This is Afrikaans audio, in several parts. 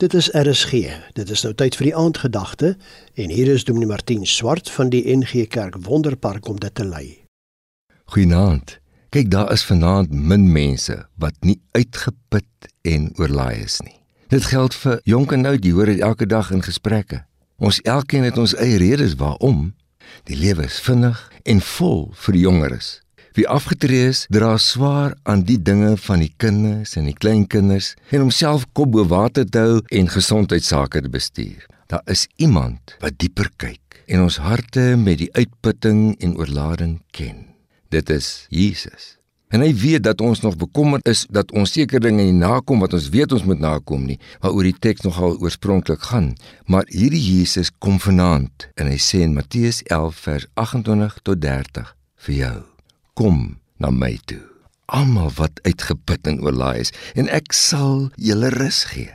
Dit is RSG. Dit is nou tyd vir die aandgedagte en hier is Dominee Martin Swart van die NG Kerk Wonderpark om dit te lei. Goeienaand. Kyk, daar is vanaand min mense wat nie uitgeput en oorlaai is nie. Dit geld vir jonk en oud, jy hoor dit elke dag in gesprekke. Ons elkeen het ons eie redes waarom. Die lewe is vinnig en vol vir die jongeres. Wie afgetree is, dra swaar aan die dinge van die kinders en die kleinkinders en homself kop bo water te hou en gesondheidsake te bestuur. Daar is iemand wat dieper kyk en ons harte met die uitputting en oorlading ken. Dit is Jesus. En hy weet dat ons nog bekommerd is dat ons seker dinge nie nakom wat ons weet ons moet nakom nie, waaroor die teks nogal oorspronklik gaan. Maar hierdie Jesus kom vanaand en hy sê in Matteus 11 vers 28 tot 30 vir jou kom na my toe. Almal wat uitgeput en oorlaai is, en ek sal julle rus gee.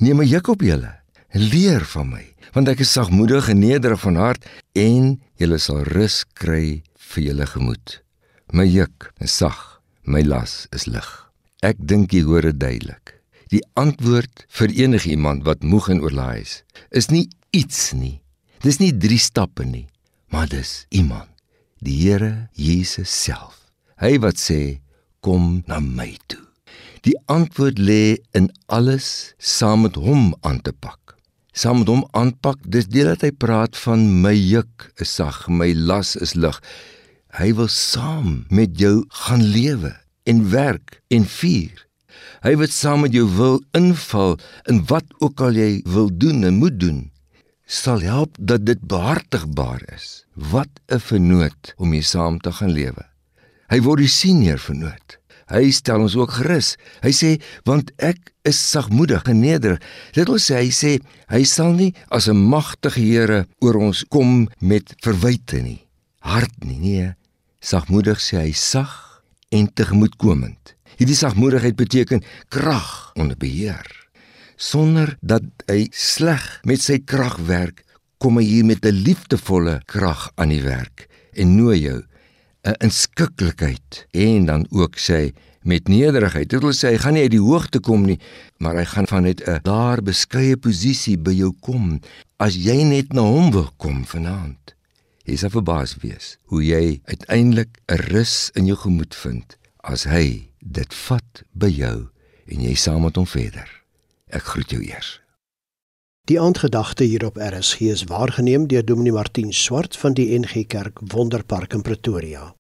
Neem my juk op julle en leer van my, want ek is sagmoedig en nederig van hart en julle sal rus kry vir julle gemoed. My juk is sag, my las is lig. Ek dink jy hoor dit duidelik. Die antwoord vir enige iemand wat moeg en oorlaai is, is nie iets nie. Dis nie drie stappe nie, maar dis iemand die Here Jesus self. Hy wat sê kom na my toe. Die antwoord lê in alles saam met hom aan te pak. Saam met hom aanpak, dis deel dat hy praat van my juk is sag, my las is lig. Hy wil saam met jou gaan lewe en werk en vier. Hy wil saam met jou wil inval in wat ook al jy wil doen en moet doen sal help dat dit behartigbaar is. Wat 'n vernoot om mee saam te gaan lewe. Hy word die senior vernoot. Hy stel ons ook gerus. Hy sê want ek is sagmoedig en nederig. Dit wil sê hy sê hy sal nie as 'n magtige Here oor ons kom met verwyte nie. Hart nie, nee. Sagmoedig sê hy sag en tegemoetkomend. Hierdie sagmoedigheid beteken krag onder beheer sonder dat hy sleg met sy krag werk, kom hy hier met 'n liefdevolle krag aan die werk en nooi jou 'n inskikkelikheid en dan ook sê met nederigheid. Dit wil sê hy gaan nie uit die hoogte kom nie, maar hy gaan van net 'n daar beskeie posisie by jou kom as jy net na hom wil kom vanaand. Hy sal verbaas wees hoe jy uiteindelik 'n rus in jou gemoed vind as hy dit vat by jou en jy saam met hom verder. Ek groet jou eers. Die aandgedagte hier op RSG is waargeneem deur Dominee Martin Swart van die NG Kerk Wonderpark in Pretoria.